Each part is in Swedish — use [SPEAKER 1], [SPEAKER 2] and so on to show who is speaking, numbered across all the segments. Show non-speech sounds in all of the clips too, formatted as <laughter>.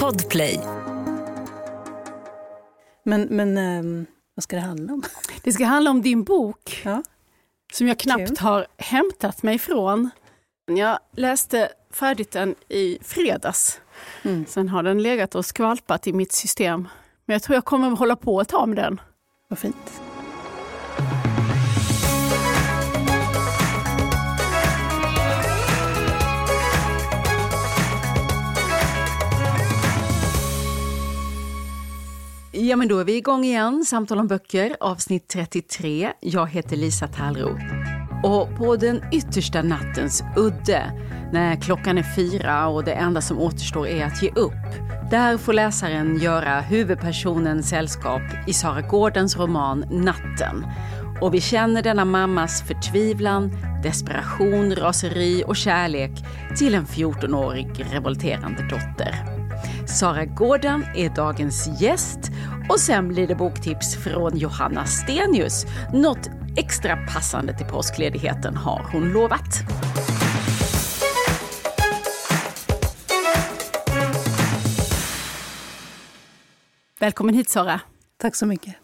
[SPEAKER 1] Podplay.
[SPEAKER 2] Men, men um, vad ska det handla om?
[SPEAKER 3] Det ska handla om din bok,
[SPEAKER 2] Ja.
[SPEAKER 3] som jag knappt
[SPEAKER 2] Kul.
[SPEAKER 3] har hämtat mig från. Jag läste färdigt den i fredags.
[SPEAKER 2] Mm.
[SPEAKER 3] Sen har den legat och skvalpat i mitt system. Men jag tror jag kommer att hålla på ett tag med den.
[SPEAKER 2] Vad fint.
[SPEAKER 4] Ja, men då är vi igång igen. Samtal om böcker, avsnitt 33. Jag heter Lisa Tallroth. Och på den yttersta nattens udde, när klockan är fyra och det enda som återstår är att ge upp, där får läsaren göra huvudpersonen sällskap i Sara Gårdens roman Natten. Och vi känner denna mammas förtvivlan, desperation, raseri och kärlek till en 14-årig revolterande dotter. Sara Gården är dagens gäst och sen blir det boktips från Johanna Stenius. Något extra passande till påskledigheten har hon lovat.
[SPEAKER 3] Välkommen hit Sara.
[SPEAKER 2] Tack så mycket.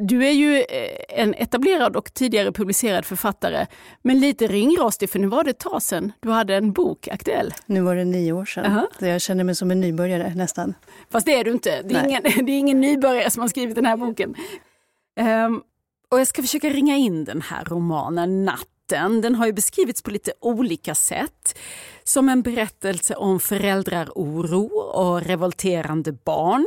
[SPEAKER 3] Du är ju eh, en etablerad och tidigare publicerad författare, men lite ringrostig för nu var det ett tag sedan du hade en bok aktuell.
[SPEAKER 2] Nu var det nio år sedan.
[SPEAKER 3] Aha.
[SPEAKER 2] Så jag känner mig som en nybörjare nästan.
[SPEAKER 3] Fast det är du inte. Det är,
[SPEAKER 2] Nej.
[SPEAKER 3] ingen, <laughs> det är ingen nybörjare som har skrivit den här boken. Ehm, och jag ska försöka ringa in den här romanen Natten. Den har ju beskrivits på lite olika sätt. Som en berättelse om föräldraroro och revolterande barn.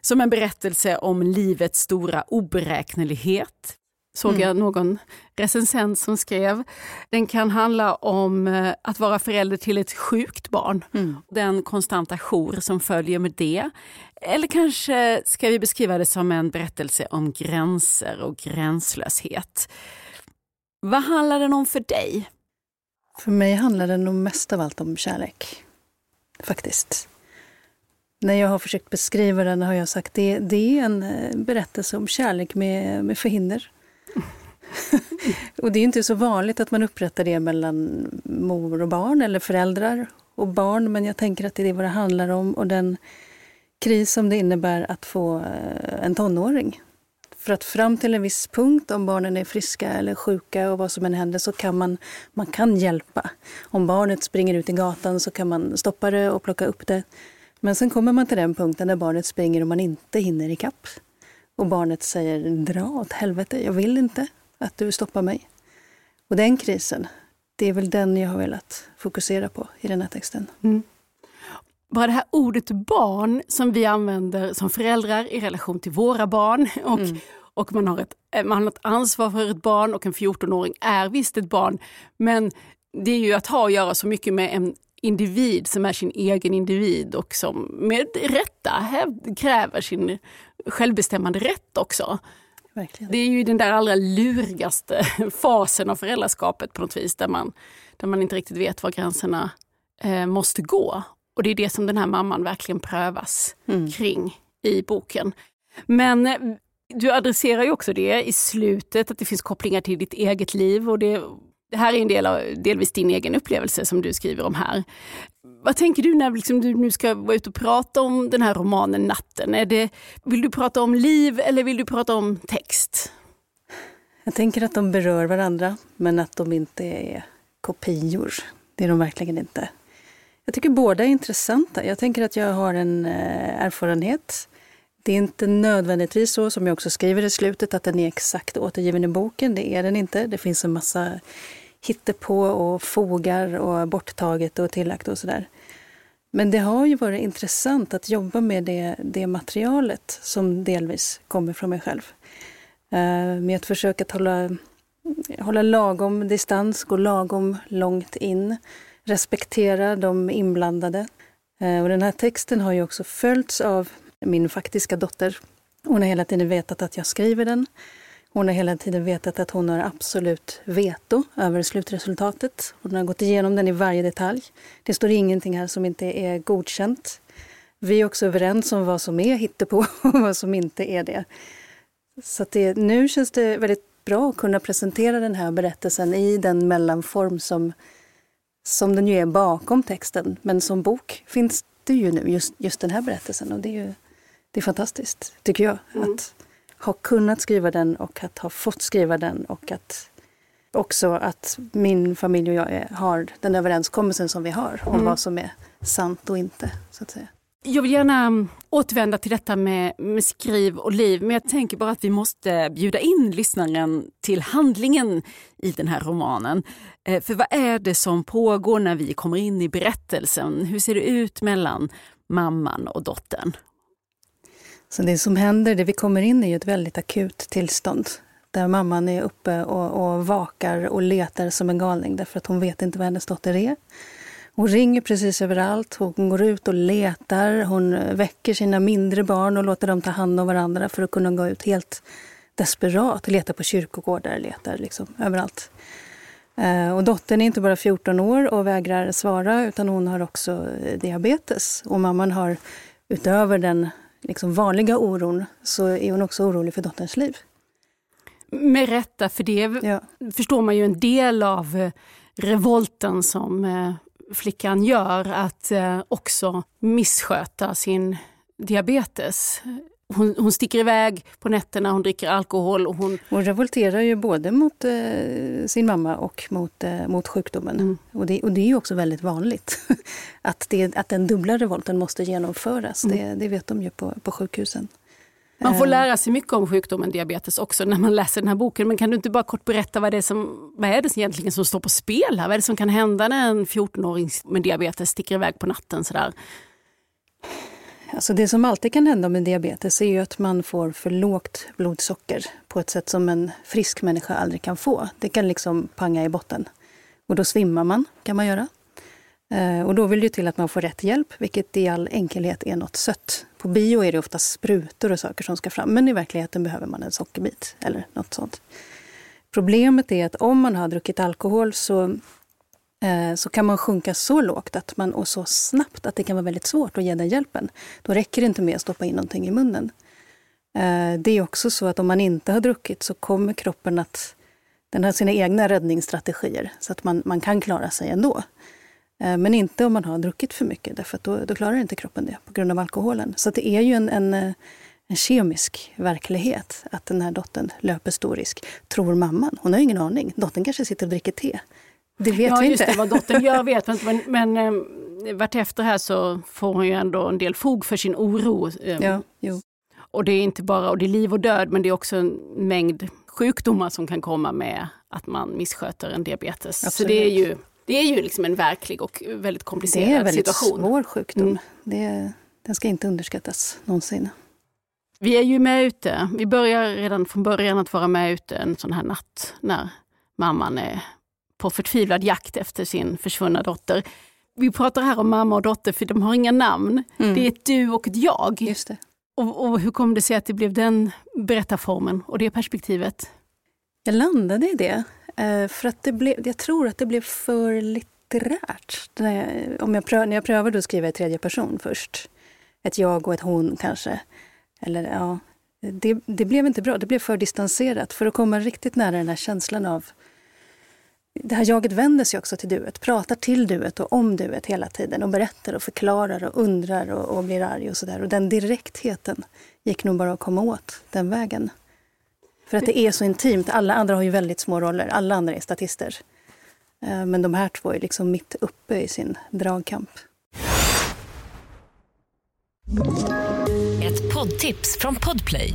[SPEAKER 3] Som en berättelse om livets stora oberäknelighet. Såg jag någon recensent som skrev. Den kan handla om eh, att vara förälder till ett sjukt barn. Den konstanta jour som följer med det. Eller kanske ska vi beskriva det som en berättelse om gränser och gränslöshet. Vad handlar den om för dig?
[SPEAKER 2] För mig handlar det nog mest av allt om kärlek. Faktiskt. När jag har försökt beskriva den har jag sagt att det, det är en eh, berättelse om kärlek med, med förhinder. <laughs> och det är inte så vanligt att man upprättar det mellan mor och barn eller föräldrar och barn. Men jag tänker att det är vad det handlar om och den kris som det innebär att få eh, en tonåring. För att fram till en viss punkt, om barnen är friska eller sjuka och vad som än händer, så kan man, man kan hjälpa. Om barnet springer ut i gatan så kan man stoppa det och plocka upp det. Men sen kommer man till den punkten där barnet springer och man inte hinner ikapp. Och barnet säger dra åt helvete, jag vill inte att du stoppar mig. Och den krisen, det är väl den jag har velat fokusera på i den här texten.
[SPEAKER 3] Bara det här ordet barn som vi använder som föräldrar i relation till våra barn <laughs> och, och man, har ett, eh, man har ett ansvar för ett barn och en 14-åring är visst ett barn. Men det är ju att ha att göra så mycket med en individ som är sin egen individ och som med rätta kräver sin självbestämmande rätt också.
[SPEAKER 2] Verkligen.
[SPEAKER 3] Det är ju den där allra lurigaste <laughs> fasen av föräldraskapet på något vis där man, där man inte riktigt vet var gränserna eh, måste gå. Och det är det som den här mamman verkligen prövas kring i boken. Men eh, du adresserar ju också det i slutet, att det finns kopplingar till ditt eget liv. Och det, det här är en del av, delvis din egen upplevelse som du skriver om här. Vad tänker du när liksom, du nu ska vara ute och prata om den här romanen Natten? Är det, vill du prata om liv eller vill du prata om text?
[SPEAKER 2] Jag tänker att de berör varandra, men att de inte är kopior. Det är de verkligen inte. Jag tycker båda är intressanta. Jag tänker att jag har en eh, erfarenhet. Det är inte nödvändigtvis så, som jag också skriver i slutet, att den är exakt återgiven i boken. Det är den inte. Det finns en massa hittepå och fogar och borttaget och tillagt och sådär. Men det har ju varit intressant att jobba med det, det materialet som delvis kommer från mig själv. Uh, Med att försöka att hålla, hålla lagom distans, gå lagom långt in, respektera de inblandade. Uh, Och den här texten har ju också följts av min faktiska dotter. Hon har hela tiden vetat att jag skriver den. Hon har hela tiden vetat att hon har absolut veto över slutresultatet. Hon har gått igenom den i varje detalj. Det står ingenting här som inte är godkänt. Vi är också överens om vad som är hittepå <laughs> och vad som inte är det. Så att det, nu känns det väldigt bra att kunna presentera den här berättelsen i den mellanform som, som den ju är bakom texten. Men som bok finns det ju nu, just, just den här berättelsen. Och det är ju det är fantastiskt, tycker jag. Mm. Att ha kunnat skriva den och att ha fått skriva den och att också att min familj och jag är, har den överenskommelsen som vi har om mm. vad som är sant och inte. så att säga.
[SPEAKER 3] Jag vill gärna mm, återvända till detta med, med, skriv och liv, men jag tänker bara att vi måste bjuda in lyssnaren till handlingen i den här romanen. Eh, för vad är det som pågår när vi kommer in i berättelsen? Hur ser det ut mellan mamman och dottern?
[SPEAKER 2] Så det som händer, det vi kommer in i, är ett väldigt akut tillstånd. Där mamman är uppe och, och vakar och letar som en galning därför att hon vet inte var hennes dotter är. Hon ringer precis överallt, hon går ut och letar, hon väcker sina mindre barn och låter dem ta hand om varandra för att kunna gå ut helt desperat, leta på kyrkogårdar, letar liksom överallt. Eh, och dottern är inte bara 14 år och vägrar svara utan hon har också eh, diabetes. Och mamman har utöver den liksom vanliga oron så är hon också orolig för dotterns liv.
[SPEAKER 3] Med rätta, för det ja. förstår man ju en del av eh, revolten som eh, flickan gör, att eh, också missköta sin diabetes. Hon, hon, sticker iväg på nätterna, hon dricker alkohol. Och hon...
[SPEAKER 2] hon revolterar ju både mot eh, sin mamma och mot, eh, mot sjukdomen. Mm. Och, det, och det är ju också väldigt vanligt <laughs> att, det, att den dubbla revolten måste genomföras. Mm. Det, det vet de ju på, på sjukhusen.
[SPEAKER 3] Man får eh. lära sig mycket om sjukdomen diabetes också när man läser den här boken. Men kan du inte bara kort berätta vad det är som, vad är det egentligen som står på spel här? Vad är det som kan hända när en 14-åring med diabetes sticker iväg på natten sådär?
[SPEAKER 2] Alltså det som alltid kan hända med diabetes är ju att man får för lågt blodsocker på ett sätt som en frisk människa aldrig kan få. Det kan liksom panga i botten. Och då svimmar man, kan man göra. Eh, och då vill det till att man får rätt hjälp, vilket i all enkelhet är något sött. På bio är det ofta sprutor och saker som ska fram, men i verkligheten behöver man en sockerbit eller något sånt. Problemet är att om man har druckit alkohol så Eh, så kan man sjunka så lågt att man, och så snabbt att det kan vara väldigt svårt att ge den hjälpen. Då räcker det inte med att stoppa in någonting i munnen. Eh, det är också så att om man inte har druckit så kommer kroppen att den har sina egna räddningsstrategier så att man, man kan klara sig ändå. Eh, men inte om man har druckit för mycket, därför att då, då klarar inte kroppen det på grund av alkoholen. Så det är ju en, en, en kemisk verklighet att den här dottern löper stor risk, tror mamman. Hon har ingen aning. Dottern kanske sitter och dricker te. Det vet
[SPEAKER 3] ja,
[SPEAKER 2] vi
[SPEAKER 3] inte.
[SPEAKER 2] Ja,
[SPEAKER 3] vad dottern gör <laughs> vet man inte. Men, men eh, vartefter här så får hon ju ändå en del fog för sin oro.
[SPEAKER 2] Eh, ja, jo.
[SPEAKER 3] Och det är inte bara och det är liv och död, men det är också en mängd sjukdomar som kan komma med att man missköter en diabetes. Absolut. Så det är ju, det är ju liksom en verklig och väldigt komplicerad situation. Det är en väldigt situation.
[SPEAKER 2] svår sjukdom. Mm. Det, den ska inte underskattas någonsin.
[SPEAKER 3] Vi är ju med ute. Vi börjar redan från början att vara med ute en sån här natt när mamman är på förtvivlad jakt efter sin försvunna dotter. Vi pratar här om mamma och dotter för de har inga namn. Mm. Det är ett du och ett jag.
[SPEAKER 2] Just det.
[SPEAKER 3] Och, och, hur kom det sig att det blev den berättarformen och det perspektivet?
[SPEAKER 2] Jag landade i det. Eh, för att det blev, jag tror att det blev för litterärt. När jag, om jag, pröv, när jag prövade att skriva i tredje person först. Ett jag och ett hon kanske. Eller ja, det, det blev inte bra. Det blev för distanserat. För att komma riktigt nära den här känslan av det här jaget vänder sig också till duet, pratar till duet och om duet hela tiden och berättar och förklarar och undrar och, och blir arg och sådär. Och den direktheten gick nog bara att komma åt den vägen. För att det är så intimt. Alla andra har ju väldigt små roller. Alla andra är statister. Eh, men de här två är liksom mitt uppe i sin dragkamp.
[SPEAKER 1] Ett poddtips från Podplay.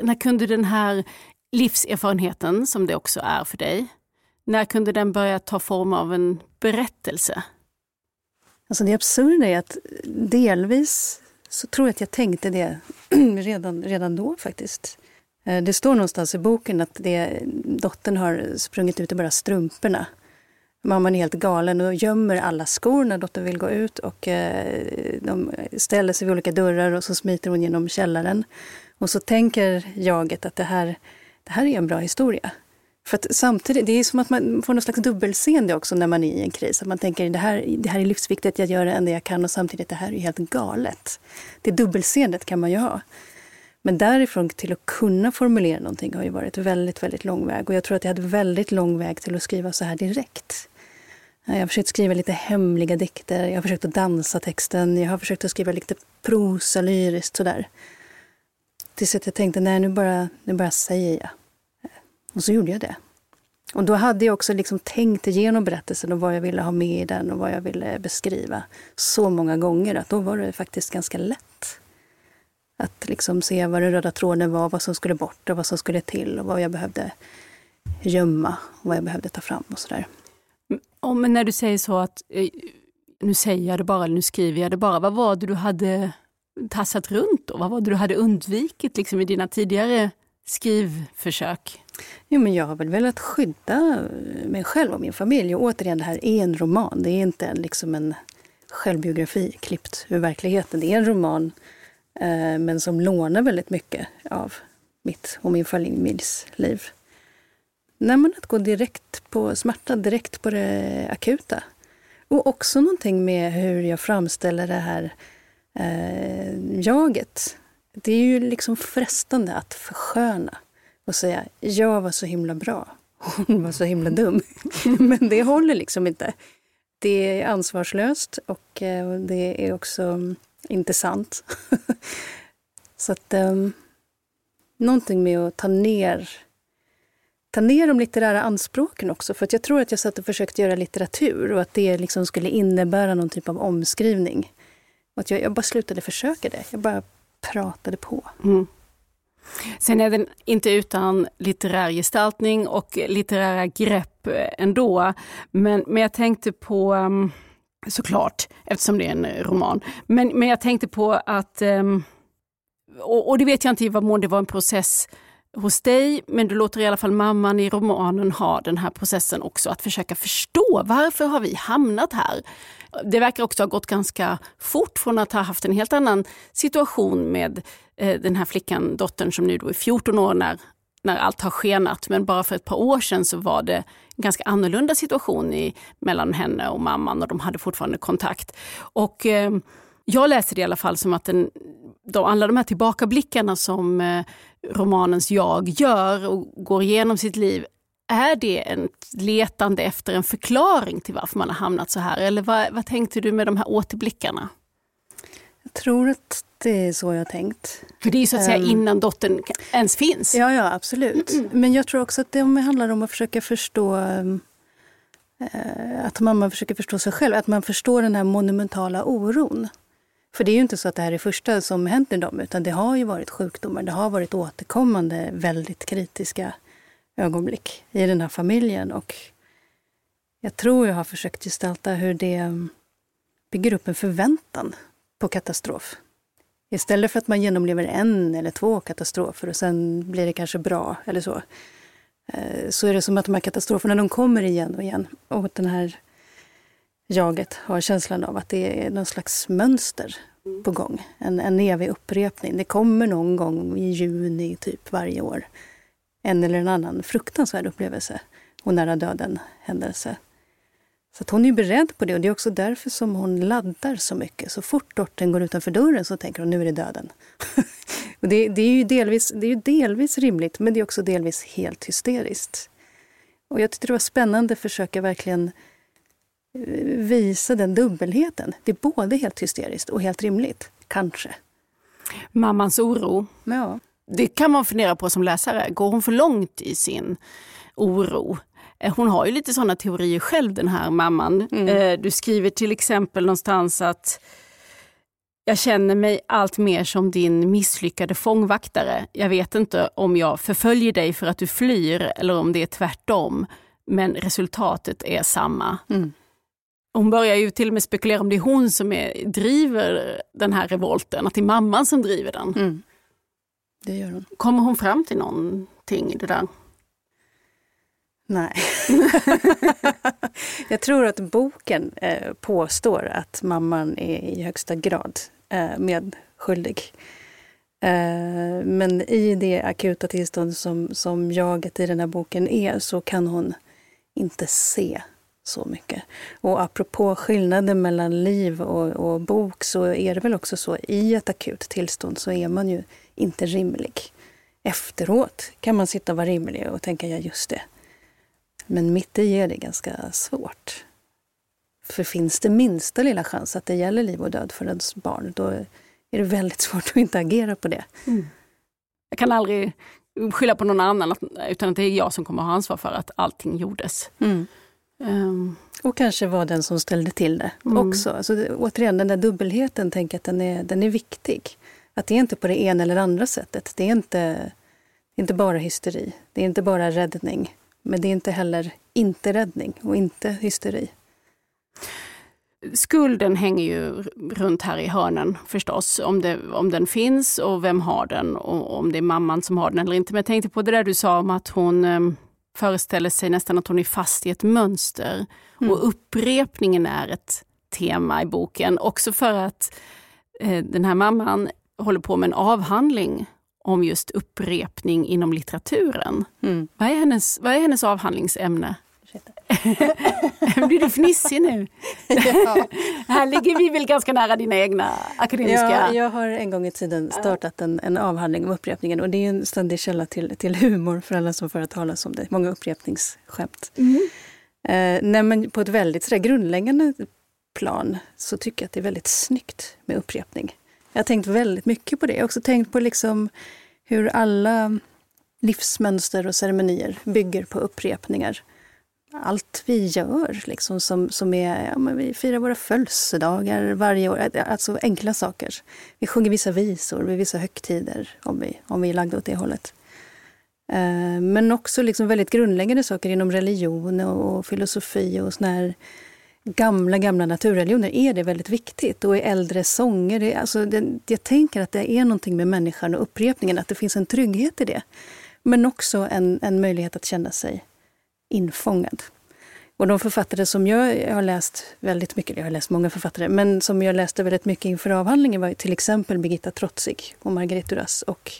[SPEAKER 3] När kunde den här livserfarenheten, som det också är för dig, när kunde den börja ta form av en berättelse?
[SPEAKER 2] Alltså det absurda är att delvis så tror jag att jag tänkte det <clears throat> redan, redan då faktiskt. Eh, det står någonstans i boken att det, dottern har sprungit ut i bara strumporna. Mamman är helt galen och gömmer alla skor när dottern vill gå ut och eh, de ställer sig vid olika dörrar och så smiter hon genom källaren. Och så tänker jaget att det här, det här är en bra historia. För att samtidigt, det är som att man får någon slags dubbelseende också när man är i en kris. Att man tänker det här, det här är livsviktigt, jag gör det enda jag kan och samtidigt det här är helt galet. Det dubbelseendet kan man ju ha. Men därifrån till att kunna formulera någonting har ju varit väldigt, väldigt lång väg. Och jag tror att jag hade väldigt lång väg till att skriva så här direkt. Jag har försökt skriva lite hemliga dikter, jag har försökt att dansa texten, jag har försökt att skriva lite prosa lyriskt sådär. Tills att jag tänkte, nej nu bara, nu bara säger jag. Och så gjorde jag det. Och då hade jag också liksom tänkt igenom berättelsen och vad jag ville ha med i den och vad jag ville beskriva så många gånger att då var det faktiskt ganska lätt. Att liksom se vad den röda tråden var, vad som skulle bort och vad som skulle till och vad jag behövde gömma och vad jag behövde ta fram och sådär.
[SPEAKER 3] Men när du säger så att eh, nu säger jag det bara, eller nu skriver jag det bara. Vad var det du hade tassat runt då? Vad var det du hade undvikit liksom, i dina tidigare skrivförsök?
[SPEAKER 2] Jo, men jag har väl velat skydda eh, mig själv och min familj. Och återigen, det här är en roman. Det är inte liksom en självbiografi klippt ur verkligheten. Det är en roman, eh, men som lånar väldigt mycket av mitt och min familjs liv. Nej, men att gå direkt på smärta, direkt på det akuta. Och också någonting med hur jag framställer det här eh, jaget. Det är ju liksom frestande att försköna och säga jag var så himla bra, hon var så himla dum. <laughs> Men det håller liksom inte. Det är ansvarslöst och eh, det är också mm, inte sant. <laughs> så att um, någonting med att ta ner ta ner de litterära anspråken också. För att jag tror att jag satt och försökte göra litteratur och att det liksom skulle innebära någon typ av omskrivning. Att jag, jag bara slutade försöka det. Jag bara pratade på. Mm.
[SPEAKER 3] Sen är den inte utan litterär gestaltning och litterära grepp eh, ändå. Men, men jag tänkte på, ehm, såklart, eftersom det är en eh, roman, men, men jag tänkte på att, ehm, och, och det vet jag inte i vad mån det var en process hos dig, men du låter i alla fall mamman i romanen ha den här processen också, att försöka förstå varför har vi hamnat här? Det verkar också ha gått ganska fort från att ha haft en helt annan situation med eh, den här flickan, dottern som nu då är 14 år när, när allt har skenat. Men bara för ett par år sedan så var det en ganska annorlunda situation i, mellan henne och mamman och de hade fortfarande kontakt. Och eh, jag läser det i alla fall som att den, de, alla de här tillbakablickarna som eh, romanens jag gör och går igenom sitt liv, är det en letande efter en förklaring till varför man har hamnat så här? Eller vad, vad tänkte du med de här återblickarna?
[SPEAKER 2] Jag tror att det är så jag har tänkt.
[SPEAKER 3] För det är så att säga um, innan dottern ens finns.
[SPEAKER 2] Ja, ja absolut. Men jag tror också att det handlar om att försöka förstå um, att mamma försöker förstå sig själv, att man förstår den här monumentala oron. För det är ju inte så att det här är första som händer dem, utan det har ju varit sjukdomar. Det har varit återkommande väldigt kritiska ögonblick i den här familjen. Och jag tror jag har försökt gestalta hur det bygger upp en förväntan på katastrof. Istället för att man genomlever en eller två katastrofer och sen blir det kanske bra eller så. Eh, så är det som att de här katastroferna de kommer igen och igen. Och den här jaget har känslan av att det är någon slags mönster på gång. En, en evig upprepning. Det kommer någon gång i juni typ varje år en eller en annan fruktansvärd upplevelse och nära döden händelse. Så hon är beredd på det och det är också därför som hon laddar så mycket. Så fort dottern går utanför dörren så tänker hon nu är det döden. <laughs> och det, det, är ju delvis, det är ju delvis rimligt men det är också delvis helt hysteriskt. Och jag tyckte det var spännande att försöka verkligen visa den dubbelheten. Det är både helt hysteriskt och helt rimligt, kanske.
[SPEAKER 3] Mammans oro.
[SPEAKER 2] Ja.
[SPEAKER 3] Det kan man fundera på som läsare. Går hon för långt i sin oro? Eh, hon har ju lite sådana teorier själv den här mamman. Mm. Eh, du skriver till exempel någonstans att jag känner mig allt mer som din misslyckade fångvaktare. Jag vet inte om jag förföljer dig för att du flyr eller om det är tvärtom. Men resultatet är samma. Mm. Hon börjar ju till och med spekulera om det är hon som är, driver den här revolten, att det är mamman som driver den. Mm.
[SPEAKER 2] Det gör hon.
[SPEAKER 3] Kommer hon fram till någonting i det där?
[SPEAKER 2] Nej. <laughs> jag tror att boken eh, påstår att mamman är i högsta grad eh, medskyldig. Eh, men i det akuta tillstånd som, som jaget i den här boken är så kan hon inte se så mycket. Och apropå skillnaden mellan liv och, och, bok så är det väl också så i ett akut tillstånd så är man ju inte rimlig. Efteråt kan man sitta och vara rimlig och tänka, ja just det. Men mitt i är det ganska svårt. För finns det minsta lilla chans att det gäller liv och död för ens barn, då är det väldigt svårt att inte agera på det. Mm.
[SPEAKER 3] Jag kan aldrig skylla på någon annan, utan att det är jag som kommer att ha ansvar för att allting gjordes. Mm.
[SPEAKER 2] Um. Och kanske var den som ställde till det mm. också. Alltså, återigen, den där dubbelheten, tänker att den är, den är viktig. Att det är inte på det ena eller andra sättet. Det är inte, inte bara hysteri. Det är inte bara räddning. Men det är inte heller inte räddning och inte hysteri.
[SPEAKER 3] Skulden hänger ju runt här i hörnen förstås, om, det, om den finns och vem har den och om det är mamman som har den eller inte. Men jag tänkte på det där du sa om att hon um, föreställer sig nästan att hon är fast i ett mönster. Mm. Och upprepningen är ett tema i boken, också för att eh, den här mamman håller på med en avhandling om just upprepning inom litteraturen. Mm. Vad, är hennes, vad är hennes avhandlingsämne? <laughs> Blir du fnissig nu? <laughs> Ja. Här ligger vi väl ganska nära dina egna akademiska...
[SPEAKER 2] Ja, jag har en gång i tiden startat en, en avhandling om upprepningen och det är en ständig källa till, till humor för alla som får höra talas om det. Många upprepningsskämt. Mm. Eh, nej, men på ett väldigt sådär, grundläggande plan så tycker jag att det är väldigt snyggt med upprepning. Jag har tänkt väldigt mycket på det. Jag har också tänkt på liksom hur alla livsmönster och ceremonier bygger på upprepningar. Allt vi gör, liksom, som, som är, ja, men vi firar våra födelsedagar varje år, alltså enkla saker. Vi sjunger vissa visor vid vissa högtider, om vi, om vi är lagda åt det hållet. Eh, men också liksom väldigt grundläggande saker inom religion och filosofi och såna här gamla, gamla naturreligioner är det väldigt viktigt. Och i äldre sånger, det, alltså det, jag tänker att det är någonting med människan och upprepningen, att det finns en trygghet i det. Men också en, en möjlighet att känna sig infångad. Och de författare som jag, jag har läst väldigt mycket, jag har läst många författare, men som jag läste väldigt mycket inför avhandlingen var till exempel Birgitta Trotzig och Marguerite Duras och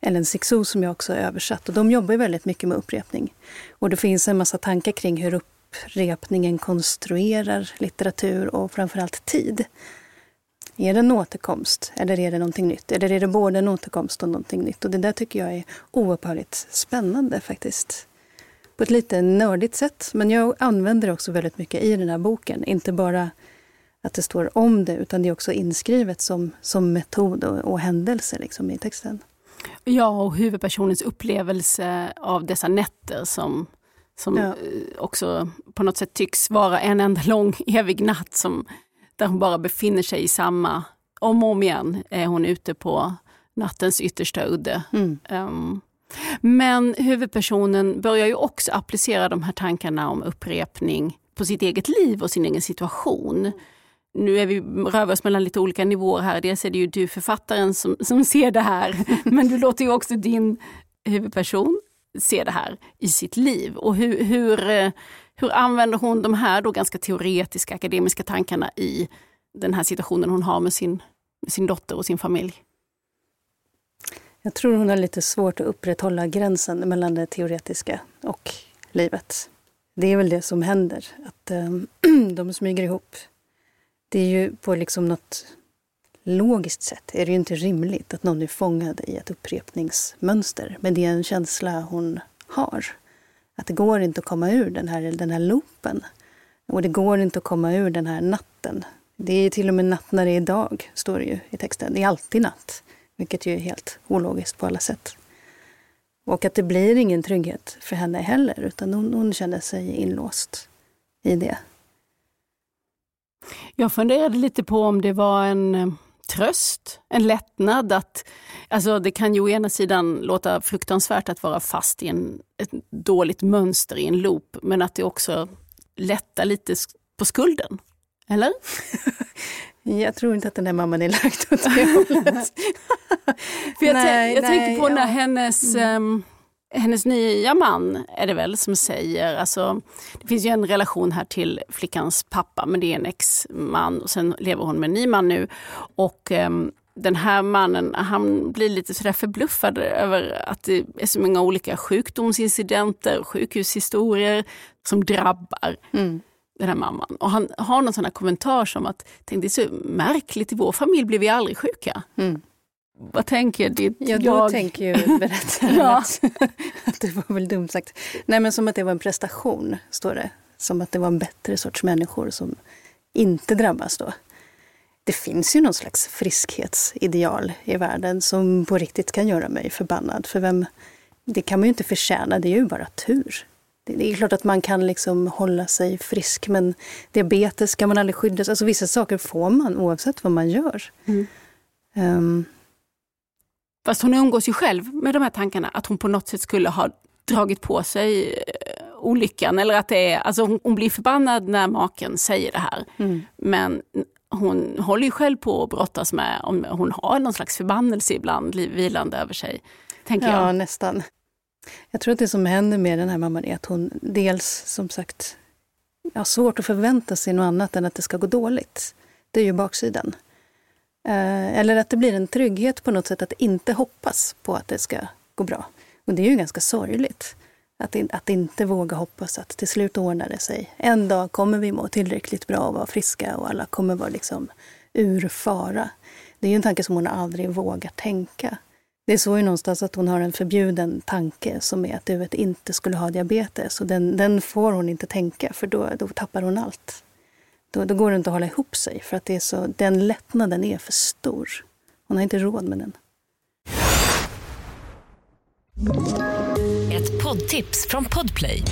[SPEAKER 2] Ellen Sixou som jag också har översatt. Och de jobbar väldigt mycket med upprepning. Och det finns en massa tankar kring hur upprepningen konstruerar litteratur och framförallt tid. Är det en återkomst eller är det någonting nytt? Eller är det både en återkomst och någonting nytt? Och det där tycker jag är oupphörligt spännande faktiskt. På ett lite nördigt sätt. Men jag använder det också väldigt mycket i den här boken. Inte bara att det står om det, utan det är också inskrivet som, som metod och, och händelse liksom, i texten.
[SPEAKER 3] Ja, och huvudpersonens upplevelse av dessa nätter som som ja. Eh, också på något sätt tycks vara en enda lång <laughs> evig natt som, där hon bara befinner sig i samma, om och om igen är hon ute på nattens yttersta udde. Mm. Um, men huvudpersonen börjar ju också applicera de här tankarna om upprepning på sitt eget liv och sin egen situation. Nu är vi rör oss mellan lite olika nivåer här. Dels är det ju du författaren som, som ser det här, <laughs> men du låter ju också din huvudperson se det här i sitt liv. Och hur, hur, hur använder hon de här då ganska teoretiska akademiska tankarna i den här situationen hon har med sin, med sin dotter och sin familj?
[SPEAKER 2] Jag tror hon har lite svårt att upprätthålla gränsen mellan det teoretiska och livet. Det är väl det som händer, att um, <clears throat> de smyger ihop. Det är ju på liksom något logiskt sett är det ju inte rimligt att någon är fångad i ett upprepningsmönster. Men det är en känsla hon har. Att det går inte att komma ur den här, den här loopen. Och det går inte att komma ur den här natten. Det är till och med natt när det är dag, står det ju i texten. Det är alltid natt. Vilket ju är helt ologiskt på alla sätt. Och att det blir ingen trygghet för henne heller, utan hon, hon känner sig inlåst i det.
[SPEAKER 3] Jag funderade lite på om det var en tröst, en lättnad. att alltså Det kan ju å ena sidan låta fruktansvärt att vara fast i en, ett dåligt mönster i en loop, men att det också lättar lite på skulden. Eller? <laughs>
[SPEAKER 2] Jag tror inte att den där mamman är lagd åt det hållet. <laughs>
[SPEAKER 3] För jag, nej, jag nej, tänker på när hennes, mm. hennes nya man är det väl som säger, alltså, det finns ju en relation här till flickans pappa, men det är en ex-man och sen lever hon med en ny man nu. Och um, den här mannen han blir lite sådär förbluffad över att det är så många olika sjukdomsincidenter, sjukhushistorier som drabbar mm. Den här mamman. Och han har någon sån här kommentar som att Tänk, det är så märkligt, i vår familj blir vi aldrig sjuka. Mm. Vad tänker ditt
[SPEAKER 2] ja, då jag? tänker ju <laughs> berättaren ja. att, <laughs> att det var väl dumt sagt. Nej men som att det var en prestation, står det. Som att det var en bättre sorts människor som inte drabbas då. Det finns ju någon slags friskhetsideal i världen som på riktigt kan göra mig förbannad. För vem, det kan man ju inte förtjäna, det är ju bara tur. Det är klart att man kan liksom hålla sig frisk men diabetes kan man aldrig skydda Alltså vissa saker får man oavsett vad man gör. Mm. Um,
[SPEAKER 3] Fast hon umgås ju själv med de här tankarna att hon på något sätt skulle ha dragit på sig eh, olyckan. Eller att det är, alltså hon, hon blir förbannad när maken säger det här. Mm. Men hon håller ju själv på att brottas med om hon har någon slags förbannelse ibland vilande över sig. Tänker
[SPEAKER 2] ja,
[SPEAKER 3] jag.
[SPEAKER 2] nästan. Jag tror att det som händer med den här mamman är att hon dels som sagt har svårt att förvänta sig något annat än att det ska gå dåligt. Det är ju baksidan. Eh, eller att det blir en trygghet på något sätt att inte hoppas på att det ska gå bra. Och det är ju ganska sorgligt. Att, att inte våga hoppas att till slut ordnar det sig. En dag kommer vi må tillräckligt bra och vara friska och alla kommer vara liksom ur fara. Det är ju en tanke som hon aldrig vågar tänka. Det är så ju någonstans att hon har en förbjuden tanke som är att huvudet inte skulle ha diabetes. Och den, den får hon inte tänka för då, då tappar hon allt. Då, då går det inte att hålla ihop sig för att det är så, den lättnaden är för stor. Hon har inte råd med den.
[SPEAKER 1] Ett poddtips från Podplay.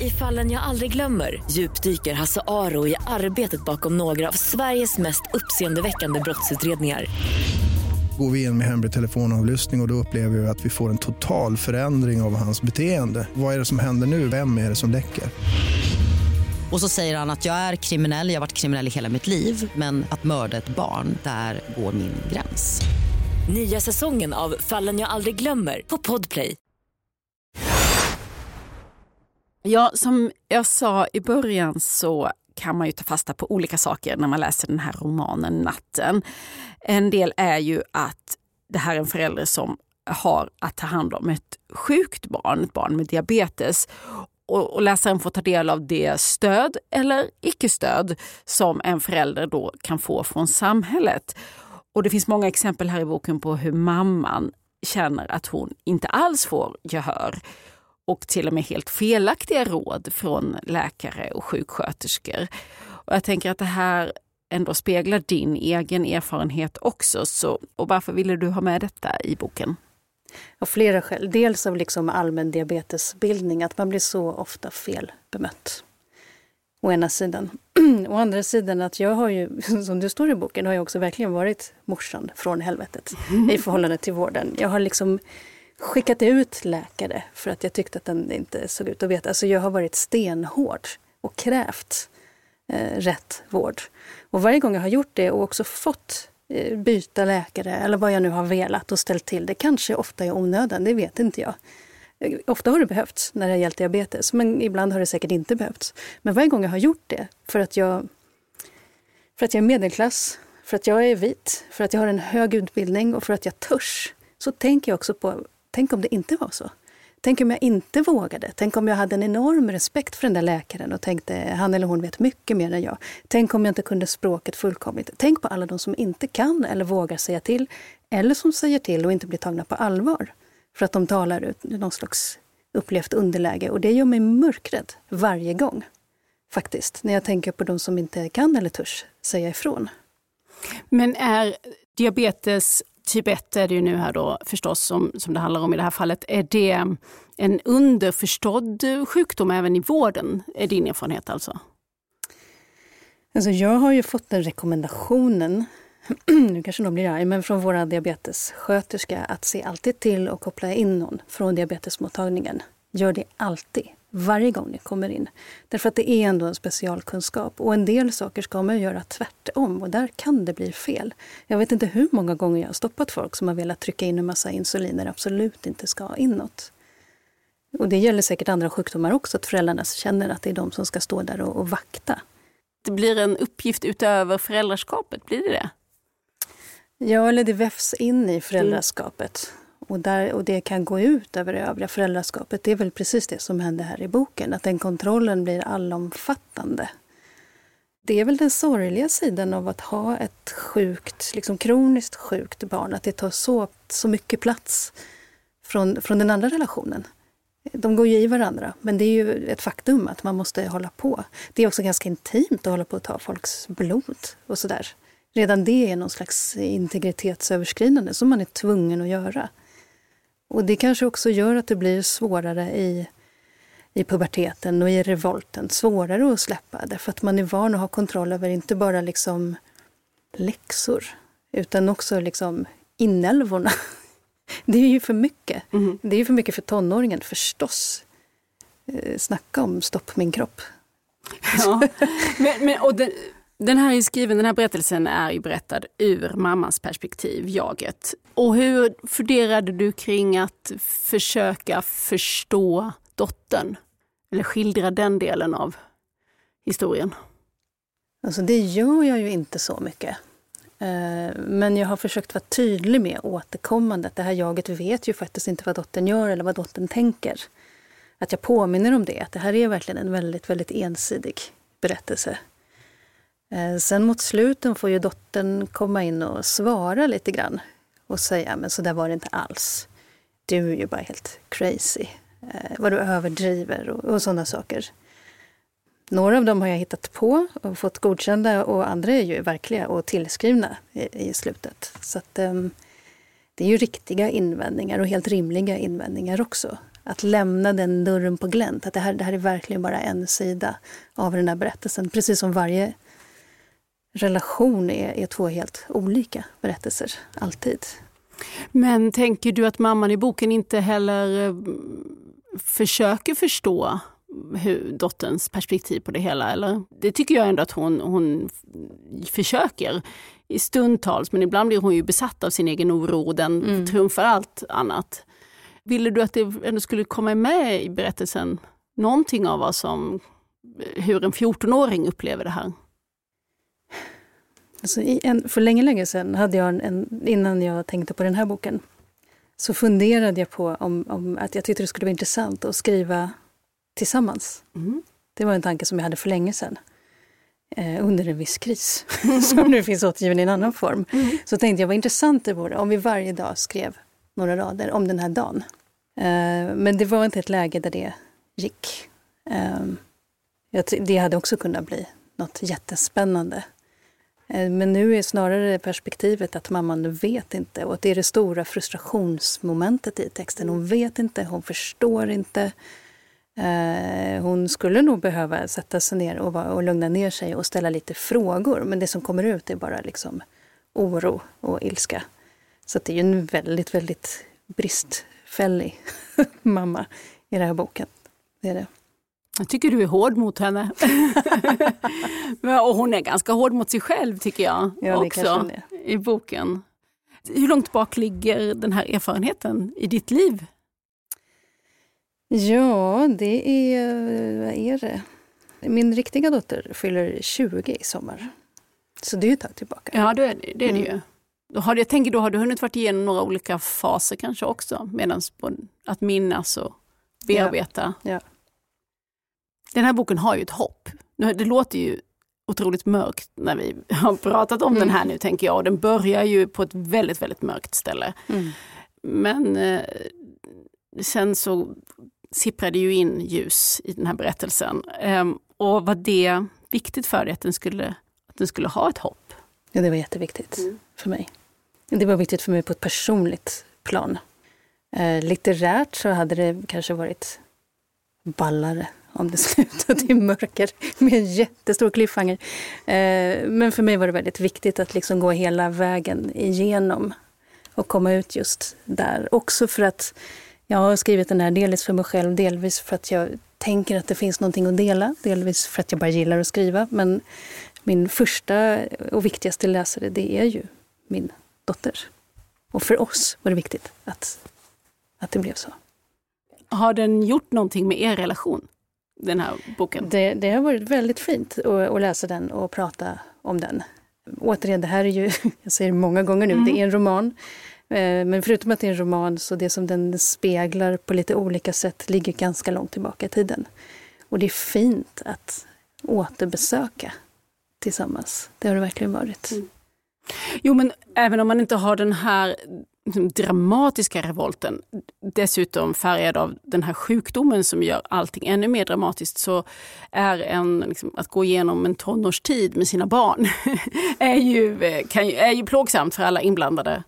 [SPEAKER 1] I fallen jag aldrig glömmer djupdyker Hasse Aro i arbetet bakom några av Sveriges mest uppseendeväckande brottsutredningar
[SPEAKER 5] går vi in med hemlig telefonavlyssning och, och då upplever vi att vi får en total förändring av hans beteende. Vad är det som händer nu? Vem är det som läcker?
[SPEAKER 6] Och så säger han att jag är kriminell, jag har varit kriminell i hela mitt liv men att mörda ett barn, där går min gräns.
[SPEAKER 1] Nya säsongen av Fallen jag aldrig glömmer på Podplay.
[SPEAKER 3] Ja, som jag sa i början så kan man ju ta fasta på olika saker när man läser den här romanen Natten. En del är ju att det här är en förälder som har att ta hand om ett sjukt barn, ett barn med diabetes och, och läsaren får ta del av det stöd eller icke-stöd som en förälder då kan få från samhället. Och det finns många exempel här i boken på hur mamman känner att hon inte alls får gehör och till och med helt felaktiga råd från läkare och sjuksköterskor. Och jag tänker att det här ändå speglar din egen erfarenhet också. Så, och varför ville du ha med detta i boken?
[SPEAKER 2] Av flera skäl. Dels av liksom allmän diabetesbildning, att man blir så ofta fel bemött. Å ena sidan. <clears throat> Å andra sidan att jag har ju, <laughs> som det står i boken, har jag också verkligen varit morsan från helvetet <laughs> i förhållande till vården. Jag har liksom skickat ut läkare för att jag tyckte att den inte såg ut att veta. Alltså jag har varit stenhård och krävt eh, rätt vård. Och varje gång jag har gjort det och också fått Eh, byta läkare eller vad jag nu har velat och ställt till det. Kanske ofta i onödan, det vet inte jag. Eh, ofta har det behövts när det har gällt diabetes, men ibland har det säkert inte behövts. Men varje gång jag har gjort det, för att jag, för att jag är medelklass, för att jag är vit, för att jag har en hög utbildning och för att jag törs, så tänker jag också på, tänk om det inte var så. Tänk om jag inte vågade? Tänk om jag hade en enorm respekt för den där läkaren och tänkte han eller hon vet mycket mer än jag. Tänk om jag inte kunde språket fullkomligt. Tänk på alla de som inte kan eller vågar säga till eller som säger till och inte blir tagna på allvar för att de talar ut någon slags upplevt underläge. Och det gör mig mörkrädd varje gång, faktiskt, när jag tänker på de som inte kan eller törs säga ifrån.
[SPEAKER 3] Men är diabetes typ 1 är det ju nu här då förstås som, som det handlar om i det här fallet. Är det en underförstådd sjukdom även i vården? Är din erfarenhet alltså?
[SPEAKER 2] Alltså jag har ju fått den rekommendationen, <clears throat> nu kanske någon blir arg, men från våra diabetessköterska att se alltid till att koppla in någon från diabetesmottagningen. Gör det alltid varje gång ni kommer in. Därför att det är ändå en specialkunskap och en del saker ska man göra tvärtom och där kan det bli fel. Jag vet inte hur många gånger jag har stoppat folk som har velat trycka in en massa insulin när det absolut inte ska inåt. Och det gäller säkert andra sjukdomar också, att föräldrarna känner att det är de som ska stå där och, och vakta.
[SPEAKER 3] Det blir en uppgift utöver föräldraskapet, blir det det?
[SPEAKER 2] Ja, eller det vävs in i föräldraskapet. Och, där, och det kan gå ut över det övriga föräldraskapet. Det är väl precis det som händer här i boken, att den kontrollen blir allomfattande. Det är väl den sorgliga sidan av att ha ett sjukt, liksom kroniskt sjukt barn, att det tar så, så mycket plats från, från den andra relationen. De går ju i varandra, men det är ju ett faktum att man måste hålla på. Det är också ganska intimt att hålla på att ta folks blod och sådär. Redan det är någon slags integritetsöverskridande som man är tvungen att göra. Och det kanske också gör att det blir svårare i, i puberteten och i revolten. Svårare att släppa därför att man är van att ha kontroll över inte bara liksom läxor utan också liksom inälvorna. <laughs> Det är ju för mycket. Mm. Det är ju för mycket för tonåringen förstås. Eh, snacka om stopp min kropp. <laughs>
[SPEAKER 3] Ja, men, men, och den, den här är skriven, den här berättelsen är ju berättad ur mammas perspektiv, jaget. Och hur funderade du kring att försöka förstå dottern? Eller skildra den delen av historien?
[SPEAKER 2] Alltså det gör jag ju inte så mycket. Eh, men jag har försökt vara tydlig med återkommande att det här jaget vet ju faktiskt inte vad dottern gör eller vad dottern tänker. Att jag påminner om det, att det här är verkligen en väldigt, väldigt ensidig berättelse. Eh, sen mot sluten får ju dottern komma in och svara lite grann och säga, men så där var det inte alls. Du är ju bara helt crazy. Eh, vad du överdriver och, och sådana saker. Några av dem har jag hittat på och fått godkända och andra är ju verkliga och tillskrivna i, i slutet. Så att, eh, det är ju riktiga invändningar och helt rimliga invändningar också. Att lämna den dörren på glänt, att det här, det här är verkligen bara en sida av den här berättelsen. Precis som varje relation är, är två helt olika berättelser, alltid.
[SPEAKER 3] Men tänker du att mamman i boken inte heller eh, försöker förstå hur, dotterns perspektiv på det hela? Eller? Det tycker jag ändå att hon, hon försöker i stundtals, men ibland blir hon ju besatt av sin egen oro och den mm. trumfar allt annat. Ville du att det ändå skulle komma med i berättelsen någonting av vad som, hur en 14-åring upplever det här?
[SPEAKER 2] Alltså en, för länge, länge sedan, hade jag en, en, innan jag tänkte på den här boken, så funderade jag på om, om, att jag tyckte det skulle vara intressant att skriva tillsammans. Mm. Det var en tanke som jag hade för länge sedan. Eh, under en viss kris, <laughs> som nu finns återgiven i en annan form. Mm. Så tänkte jag vad intressant det vore om vi varje dag skrev några rader om den här dagen. Eh, men det var inte ett läge där det gick. Eh, det hade också kunnat bli något jättespännande. Eh, men nu är snarare perspektivet att mamman vet inte och att det är det stora frustrationsmomentet i texten. Hon vet inte, hon förstår inte. Eh, hon skulle nog behöva sätta sig ner och, och lugna ner sig och ställa lite frågor. Men det som kommer ut är bara liksom oro och ilska. Så det är ju en väldigt, väldigt bristfällig <laughs> mamma i den här boken. Det är det.
[SPEAKER 3] Jag tycker du är hård mot henne. <laughs> och hon är ganska hård mot sig själv tycker jag ja, också i boken. Hur långt bak ligger den här erfarenheten i ditt liv?
[SPEAKER 2] Ja, det är, vad är det? Min riktiga dotter fyller 20 i sommar. Så det är ju ett tag tillbaka.
[SPEAKER 3] Ja, det är det, det, är det ju. Då har, jag tänker, då har du hunnit varit igenom några olika faser kanske också, medans att minnas och bearbeta.
[SPEAKER 2] Ja. ja.
[SPEAKER 3] Den här boken har ju ett hopp. Det låter ju otroligt mörkt när vi har pratat om mm. den här nu tänker jag. Och den börjar ju på ett väldigt, väldigt mörkt ställe. Mm. Men eh, sen så sipprar det ju in ljus i den här berättelsen. Um, och var det viktigt för dig att den skulle, att den skulle ha ett hopp?
[SPEAKER 2] Ja, det var jätteviktigt mm. för mig. Det var viktigt för mig på ett personligt plan. Eh, litterärt så hade det kanske varit ballare om det slutade i mörker med en jättestor cliffhanger. Eh, men för mig var det väldigt viktigt att liksom gå hela vägen igenom och komma ut just där. Också för att jag har skrivit den här delvis för mig själv, delvis för att jag tänker att det finns någonting att dela, delvis för att jag bara gillar att skriva. Men min första och viktigaste läsare, det är ju min dotter. Och för oss var det viktigt att, att det blev så.
[SPEAKER 3] har den gjort någonting med er relation? Den här boken?
[SPEAKER 2] Det, det har varit väldigt fint att, att, läsa den och prata om den. Återigen, det här är ju, <laughs> jag säger det många gånger nu, mm. det är en roman. Eh, men förutom att det är en roman så det som den speglar på lite olika sätt ligger ganska långt tillbaka i tiden. Och det är fint att återbesöka tillsammans. Det har det verkligen varit. Mm.
[SPEAKER 3] Jo, men även om man inte har den här dramatiska revolten, dessutom färgad av den här sjukdomen som gör allting ännu mer dramatiskt, så är en, liksom, att gå igenom en tonårstid med sina barn <laughs> är, ju, eh, kan, är ju plågsamt för alla inblandade.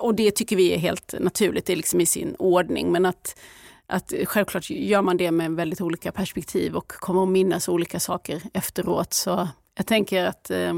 [SPEAKER 3] Och det tycker vi är helt naturligt, det är liksom i sin ordning. Men att, att självklart gör man det med väldigt olika perspektiv och kommer att minnas olika saker efteråt. Så jag tänker att, eh,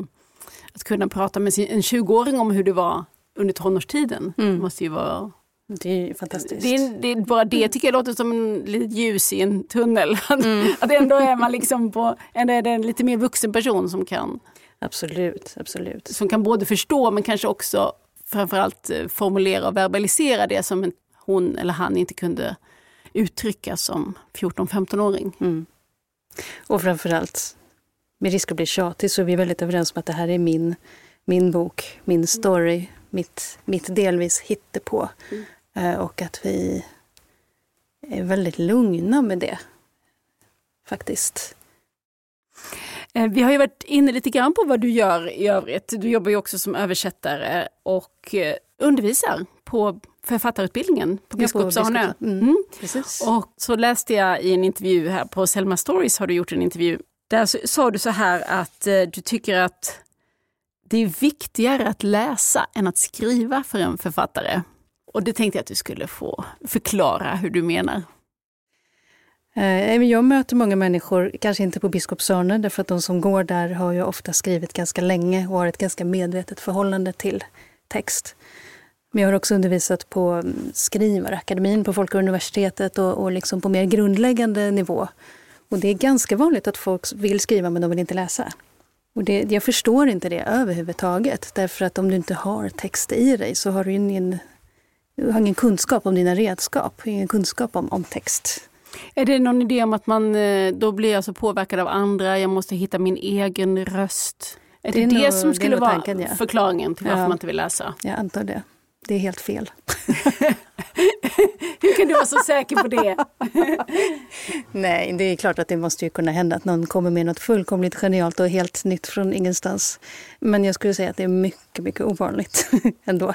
[SPEAKER 3] att kunna prata med sin, en 20-åring om hur det var under tonårstiden mm. måste ju vara
[SPEAKER 2] det är fantastiskt.
[SPEAKER 3] Det, är, det är bara det tycker jag låter som en litet ljus i en tunnel. <laughs> Mm. att ändå är man liksom på, ändå är det en lite mer vuxen person som kan
[SPEAKER 2] Absolut, absolut.
[SPEAKER 3] Som kan både förstå men kanske också framförallt eh, formulera och verbalisera det som hon eller han inte kunde uttrycka som 14-15-åring. Mm.
[SPEAKER 2] Och framförallt, med risk att bli tjatig, så är vi väldigt överens om att det här är min, min bok, min story, mitt, mitt delvis hittepå. Mm. Eh, och att vi är väldigt lugna med det, faktiskt.
[SPEAKER 3] Eh, vi har ju varit inne lite grann på vad du gör i övrigt. Du jobbar ju också som översättare och eh, undervisar på författarutbildningen på Biskopsarnö. Mm. Mm. Och så läste jag i en intervju här på Selma Stories har du gjort en intervju. Där sa du så här att du tycker att det är viktigare att läsa än att skriva för en författare. Och det tänkte jag att du skulle få förklara hur du menar.
[SPEAKER 2] Eh, jag möter många människor, kanske inte på Biskopsörne, därför att de som går där har ju ofta skrivit ganska länge och har ett ganska medvetet förhållande till text. Men jag har också undervisat på mm, Skrivarakademin på Folkuniversitetet och, och liksom på mer grundläggande nivå. Och det är ganska vanligt att folk vill skriva men de vill inte läsa. Och det, jag förstår inte det överhuvudtaget. Därför att om du inte har text i dig så har du ingen, du har ingen kunskap om dina redskap, ingen kunskap om, om text.
[SPEAKER 3] Är det någon idé om att man eh, då blir alltså påverkad av andra, jag måste hitta min egen röst? Är det det, det nog, som skulle det vara tanken, ja. förklaringen till varför ja. man inte vill läsa?
[SPEAKER 2] Jag antar det. Det är helt fel. <laughs>
[SPEAKER 3] Hur kan du vara så säker på det? <laughs>
[SPEAKER 2] Nej, det är klart att det måste ju kunna hända att någon kommer med något fullkomligt genialt och helt nytt från ingenstans. Men jag skulle säga att det är mycket, mycket ovanligt <laughs> ändå.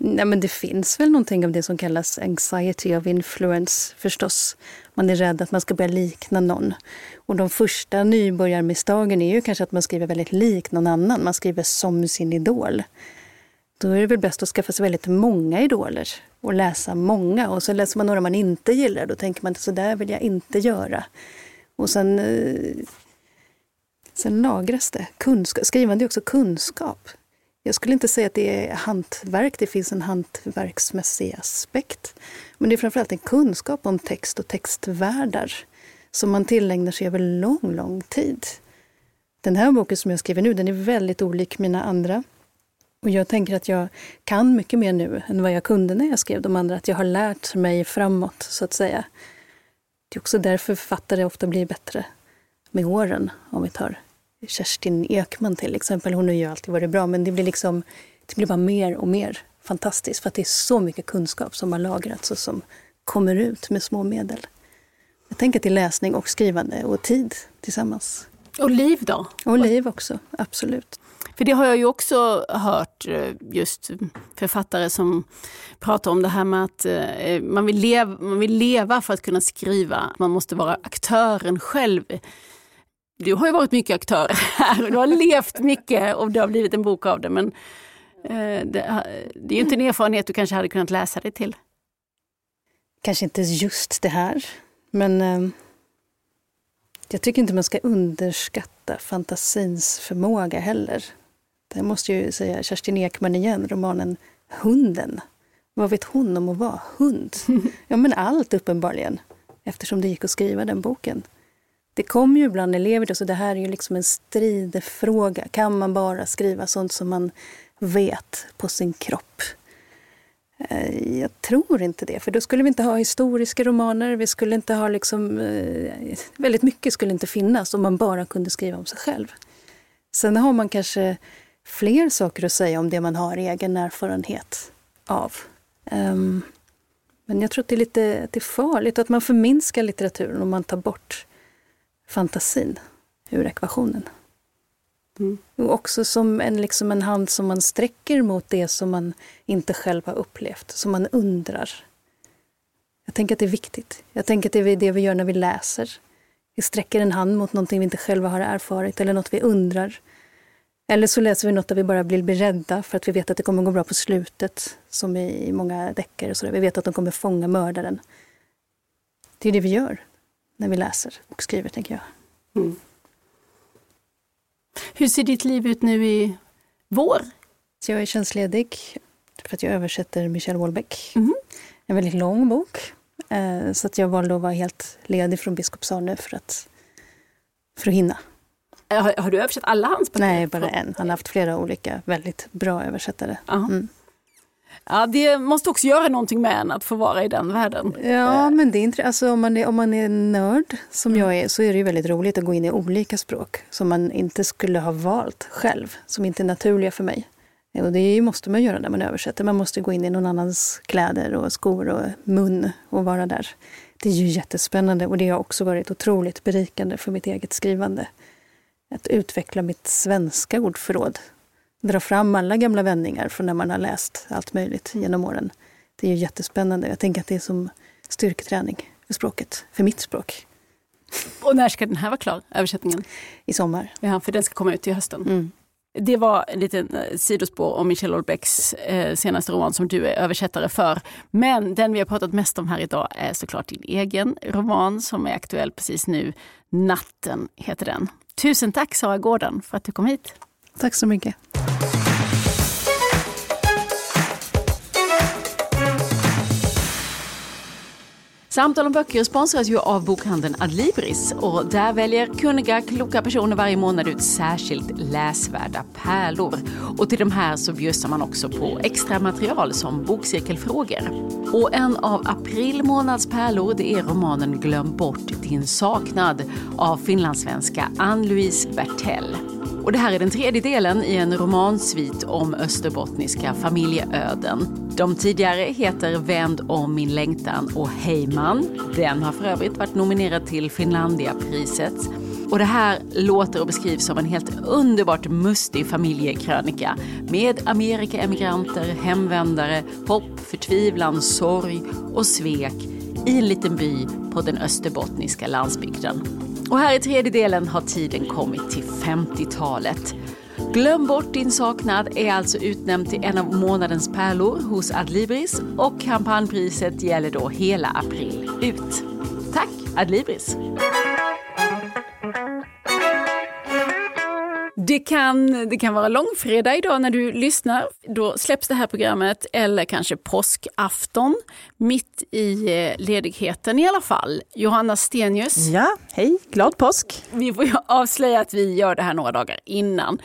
[SPEAKER 2] Nej, men det finns väl någonting av det som kallas anxiety of influence förstås. Man är rädd att man ska börja likna någon. Och de första nybörjarmisstagen är ju kanske att man skriver väldigt lik någon annan. Man skriver som sin idol. Då är det väl bäst att skaffa sig väldigt många idoler och läsa många. Och så läser man några man inte gillar. Då tänker man att så där vill jag inte göra. Och sen, eh, sen lagras det. Kunskap. Skrivande är också kunskap. Jag skulle inte säga att det är hantverk, det finns en hantverksmässig aspekt. Men det är framförallt en kunskap om text och textvärldar som man tillägnar sig över lång, lång tid. Den här boken som jag skriver nu, den är väldigt olik mina andra. Och jag tänker att jag kan mycket mer nu än vad jag kunde när jag skrev de andra. Att jag har lärt mig framåt, så att säga. Det är också därför författare ofta blir bättre med åren, om vi tar Kerstin Ekman till exempel. Hon har ju alltid varit bra, men det blir liksom det blir bara mer och mer fantastiskt för att det är så mycket kunskap som har lagrats och som kommer ut med små medel. Jag tänker till läsning och skrivande och tid tillsammans.
[SPEAKER 3] Och liv då?
[SPEAKER 2] Och liv också, absolut.
[SPEAKER 3] För det har jag ju också hört eh, just författare som pratar om det här med att eh, eh, man vill, leva, man vill leva för att kunna skriva. Man måste vara aktören själv du har ju varit mycket aktör här och du har levt mycket och det har blivit en bok av det. Men det, det är ju inte en erfarenhet du kanske hade kunnat läsa dig till.
[SPEAKER 2] Kanske inte just det här, men jag tycker inte man ska underskatta fantasins förmåga heller. Det måste ju säga Kerstin Ekman igen, romanen Hunden. Vad vet hon om att vara hund? <laughs> Ja, men allt uppenbarligen, eftersom det gick att skriva den boken. Det kommer ju ibland elever, så det här är ju liksom en stridfråga. Kan man bara skriva sånt som man vet på sin kropp? Eh, jag tror inte det, för då skulle vi inte ha historiska romaner. Vi skulle inte ha liksom, eh, väldigt mycket skulle inte finnas om man bara kunde skriva om sig själv. Sen har man kanske fler saker att säga om det man har egen erfarenhet av. Um, men jag tror att det är lite att det är farligt att man förminskar litteraturen om man tar bort fantasin ur ekvationen. Mm. Och också som en, liksom en hand som man sträcker mot det som man inte själv har upplevt, som man undrar. Jag tänker att det är viktigt. Jag tänker att det är det vi gör när vi läser. Vi sträcker en hand mot någonting vi inte själva har erfarit eller något vi undrar. Eller så läser vi något där vi bara blir beredda för att vi vet att det kommer gå bra på slutet, som i många deckare. Vi vet att de kommer fånga mördaren. Det är det vi gör när vi läser och skriver, tänker jag. Mm.
[SPEAKER 3] Hur ser ditt liv ut nu i vår?
[SPEAKER 2] Jag är tjänstledig för att jag översätter Michel Houellebecq. Mm. En väldigt lång bok. Eh, så att jag valde att vara helt ledig från Biskopsson nu för att, för att hinna.
[SPEAKER 3] Har, har, du översatt alla hans
[SPEAKER 2] böcker? Nej, bara en. Han har haft flera olika väldigt bra översättare. Mm.
[SPEAKER 3] Ja, det måste också göra någonting med en att få vara i den världen.
[SPEAKER 2] Ja, men det är inte, alltså, om, man är, om man är nörd som mm. jag är så är det ju väldigt roligt att gå in i olika språk som man inte skulle ha valt själv, som inte är naturliga för mig. Och det måste man göra när man översätter. Man måste gå in i någon annans kläder och skor och mun och vara där. Det är ju jättespännande och det har också varit otroligt berikande för mitt eget skrivande. Att utveckla mitt svenska ordförråd dra fram alla gamla vändningar från när man har läst allt möjligt genom åren. Det är ju jättespännande. Jag tänker att det är som styrketräning för språket, för mitt språk.
[SPEAKER 3] Och när ska den här vara klar, översättningen?
[SPEAKER 2] I sommar.
[SPEAKER 3] Ja, för den ska komma ut till hösten. Mm. Det var en liten eh, sidospår om Michel Houellebecqs eh, senaste roman som du är översättare för. Men den vi har pratat mest om här idag är såklart din egen roman som är aktuell precis nu. Natten heter den. Tusen tack Sara Gården för att du kom hit.
[SPEAKER 2] Tack så mycket.
[SPEAKER 4] Samtal om böcker sponsras ju av bokhandeln Adlibris och där väljer kunniga, kloka personer varje månad ut särskilt läsvärda pärlor. Och till de här så bjussar man också på extra material som bokcirkelfrågor. Och en av april månads pärlor det är romanen Glöm bort din saknad av finlandssvenska Ann-Louise Bertell. Och det här är den tredje delen i en romansvit om österbottniska familjeöden. De tidigare heter Vänd om min längtan och Heyman. Den har för övrigt varit nominerad till Finlandiapriset. Och det här låter och beskrivs som en helt underbart mustig familjekrönika med Amerikaemigranter, hemvändare, hopp, förtvivlan, sorg och svek i en liten by på den österbottniska landsbygden. Och här i tredje delen har tiden kommit till 50-talet. Glöm bort din saknad är alltså utnämnd till en av månadens pärlor hos Adlibris och kampanjpriset gäller då hela april ut. Tack Adlibris!
[SPEAKER 3] Det kan, det kan vara långfredag idag när du lyssnar. Då släpps det här programmet, eller kanske påskafton, mitt i eh, ledigheten i alla fall. Johanna Stenius.
[SPEAKER 7] Ja, hej, glad påsk.
[SPEAKER 3] Vi får avslöja att vi gör det här några dagar innan.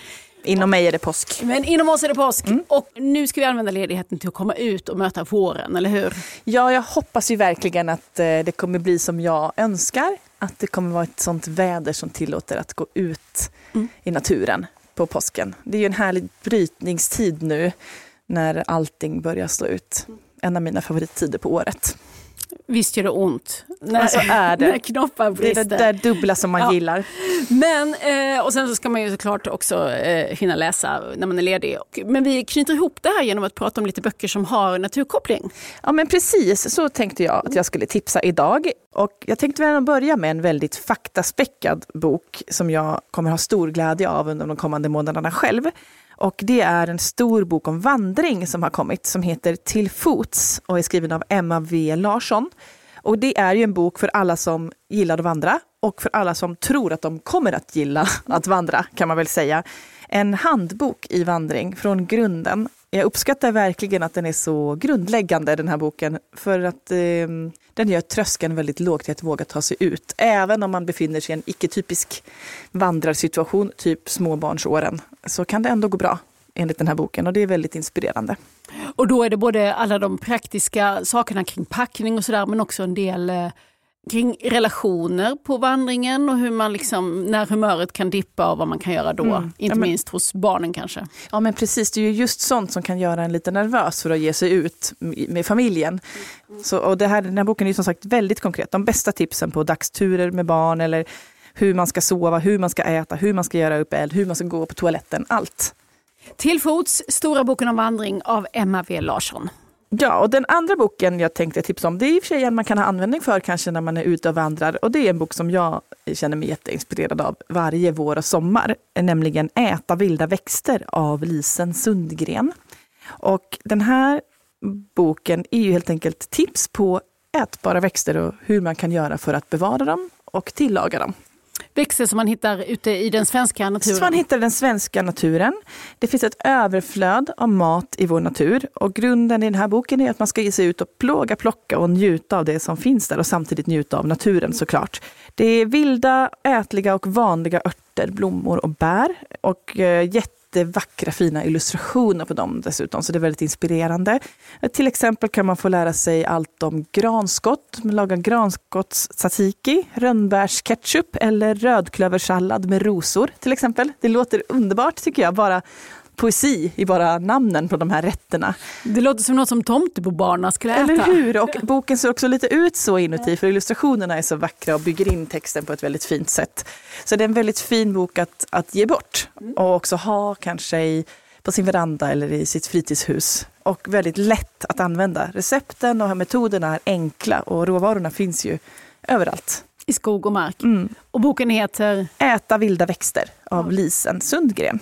[SPEAKER 7] Inom mig är det påsk.
[SPEAKER 3] Men inom oss är det påsk. Mm. Och nu ska vi använda ledigheten till att komma ut och möta våren, eller hur?
[SPEAKER 7] Ja, jag hoppas ju verkligen att eh, det kommer bli som jag önskar. Att det kommer vara ett sånt väder som tillåter att gå ut mm. i naturen på påsken. Det är ju en härlig brytningstid nu när allting börjar slå ut. En av mina favorittider på året.
[SPEAKER 3] Visst gör det ont <laughs>
[SPEAKER 7] när, alltså är det.
[SPEAKER 3] när knoppar brister.
[SPEAKER 7] Det är det där dubbla som man ja. gillar.
[SPEAKER 3] Men, eh, och sen så ska man ju såklart också eh, hinna läsa när man är ledig. Men vi knyter ihop det här genom att prata om lite böcker som har naturkoppling.
[SPEAKER 7] Ja men precis, så tänkte jag att jag skulle tipsa idag. Och jag tänkte väl börja med en väldigt faktaspäckad bok som jag kommer ha stor glädje av under de kommande månaderna själv. Och det är en stor bok om vandring som har kommit som heter Till fots och är skriven av Emma V Larsson. Och det är ju en bok för alla som gillar att vandra och för alla som tror att de kommer att gilla att vandra kan man väl säga. En handbok i vandring från grunden. Jag uppskattar verkligen att den är så grundläggande den här boken för att eh, den gör tröskeln väldigt låg till att våga ta sig ut. Även om man befinner sig i en icke-typisk vandrarsituation, typ småbarnsåren, så kan det ändå gå bra enligt den här boken och det är väldigt inspirerande.
[SPEAKER 3] Och då är det både alla de praktiska sakerna kring packning och sådär men också en del eh, kring relationer på vandringen och hur man liksom, när humöret kan dippa och vad man kan göra då.
[SPEAKER 7] Mm.
[SPEAKER 3] Inte
[SPEAKER 7] Ja, men-
[SPEAKER 3] minst hos barnen kanske.
[SPEAKER 7] Ja men precis, det är ju just sånt som kan göra en lite nervös för att ge sig ut med familjen. Så, och det här, den här boken är som sagt väldigt konkret. De bästa tipsen på dagsturer med barn eller hur man ska sova, hur man ska äta, hur man ska göra upp eld, hur man ska gå på toaletten, allt.
[SPEAKER 3] Till fots, Stora boken om vandring av Emma V Larsson.
[SPEAKER 7] Ja, och den andra boken jag tänkte tipsa om, det är i och för sig en man kan ha användning för kanske när man är ute och vandrar. Och det är en bok som jag känner mig jätteinspirerad av varje vår och sommar, nämligen Äta vilda växter av Lisen Sundgren. Och den här boken är ju helt enkelt tips på ätbara växter och hur man kan göra för att bevara dem och tillaga dem.
[SPEAKER 3] Växter som man hittar ute i den svenska naturen.
[SPEAKER 7] Som man hittar den svenska naturen. Det finns ett överflöd av mat i vår natur och grunden i den här boken är att man ska ge sig ut och plåga, plocka och njuta av det som finns där och samtidigt njuta av naturen såklart. Det är vilda, ätliga och vanliga örter, blommor och bär och eh, jättevackra fina illustrationer på dem dessutom, så det är väldigt inspirerande. Till exempel kan man få lära sig allt om granskott, Laga granskottstzatziki, rönnbärsketchup eller rödklöversallad med rosor till exempel. Det låter underbart tycker jag, bara poesi i bara namnen på de här rätterna.
[SPEAKER 3] Det låter som något som Tomtebobarna skulle äta.
[SPEAKER 7] Eller hur? Och boken ser också lite ut så inuti för illustrationerna är så vackra och bygger in texten på ett väldigt fint sätt. Så det är en väldigt fin bok att, att ge bort och också ha kanske i, på sin veranda eller i sitt fritidshus. Och väldigt lätt att använda. Recepten och metoderna är enkla och råvarorna finns ju överallt.
[SPEAKER 3] I skog och mark.
[SPEAKER 7] Mm.
[SPEAKER 3] Och boken heter
[SPEAKER 7] Äta vilda växter av Lisen Sundgren.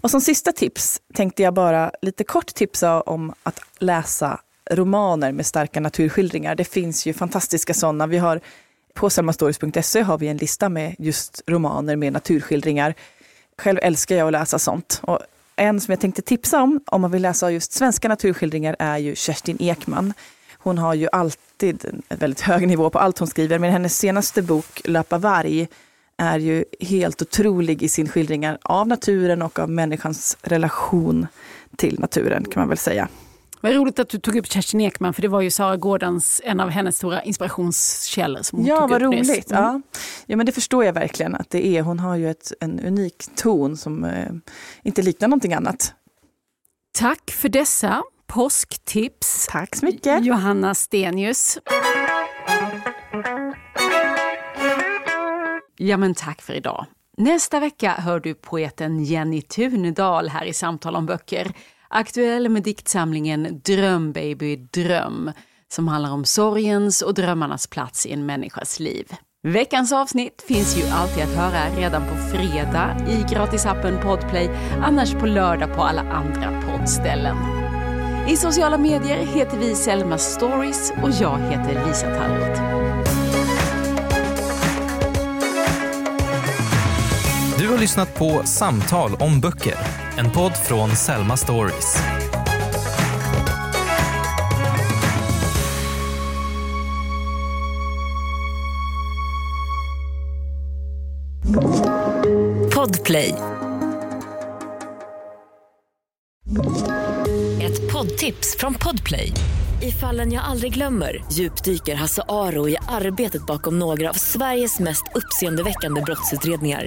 [SPEAKER 7] Och som sista tips tänkte jag bara lite kort tipsa om att läsa romaner med starka naturskildringar. Det finns ju fantastiska sådana. Vi har på selmastories.se har vi en lista med just romaner med naturskildringar. Själv älskar jag att läsa sånt. Och en som jag tänkte tipsa om, om man vill läsa just svenska naturskildringar, är ju Kerstin Ekman. Hon har ju alltid en väldigt hög nivå på allt hon skriver, men hennes senaste bok Löpa varg är ju helt otrolig i sin skildringar av naturen och av människans relation till naturen kan man väl säga.
[SPEAKER 3] Vad roligt att du tog upp Kerstin Ekman för det var ju Sara Gårdans, en av hennes stora inspirationskällor. Som hon
[SPEAKER 7] Ja,
[SPEAKER 3] tog
[SPEAKER 7] vad
[SPEAKER 3] upp nyss.
[SPEAKER 7] roligt.
[SPEAKER 3] Mm.
[SPEAKER 7] Ja. ja, men det förstår jag verkligen att det är. Hon har ju ett, en unik ton som eh, inte liknar någonting annat.
[SPEAKER 3] Tack för dessa påsktips.
[SPEAKER 7] Tack så mycket.
[SPEAKER 3] Johanna Stenius.
[SPEAKER 4] Ja men tack för idag. Nästa vecka hör du poeten Jenny Tunedal här i Samtal om böcker. Aktuell med diktsamlingen Dröm baby dröm som handlar om sorgens och drömmarnas plats i en människas liv. Veckans avsnitt finns ju alltid att höra redan på fredag i gratisappen Podplay, annars på lördag på alla andra poddställen. I sociala medier heter vi Selma Stories och jag heter Lisa Tallroth.
[SPEAKER 8] Du har lyssnat på Samtal om böcker, en podd från Selma Stories.
[SPEAKER 1] Podplay. Ett poddtips från Podplay. I fallen jag aldrig glömmer djupdyker Hasse Aro i arbetet bakom några av Sveriges mest uppseendeväckande brottsutredningar.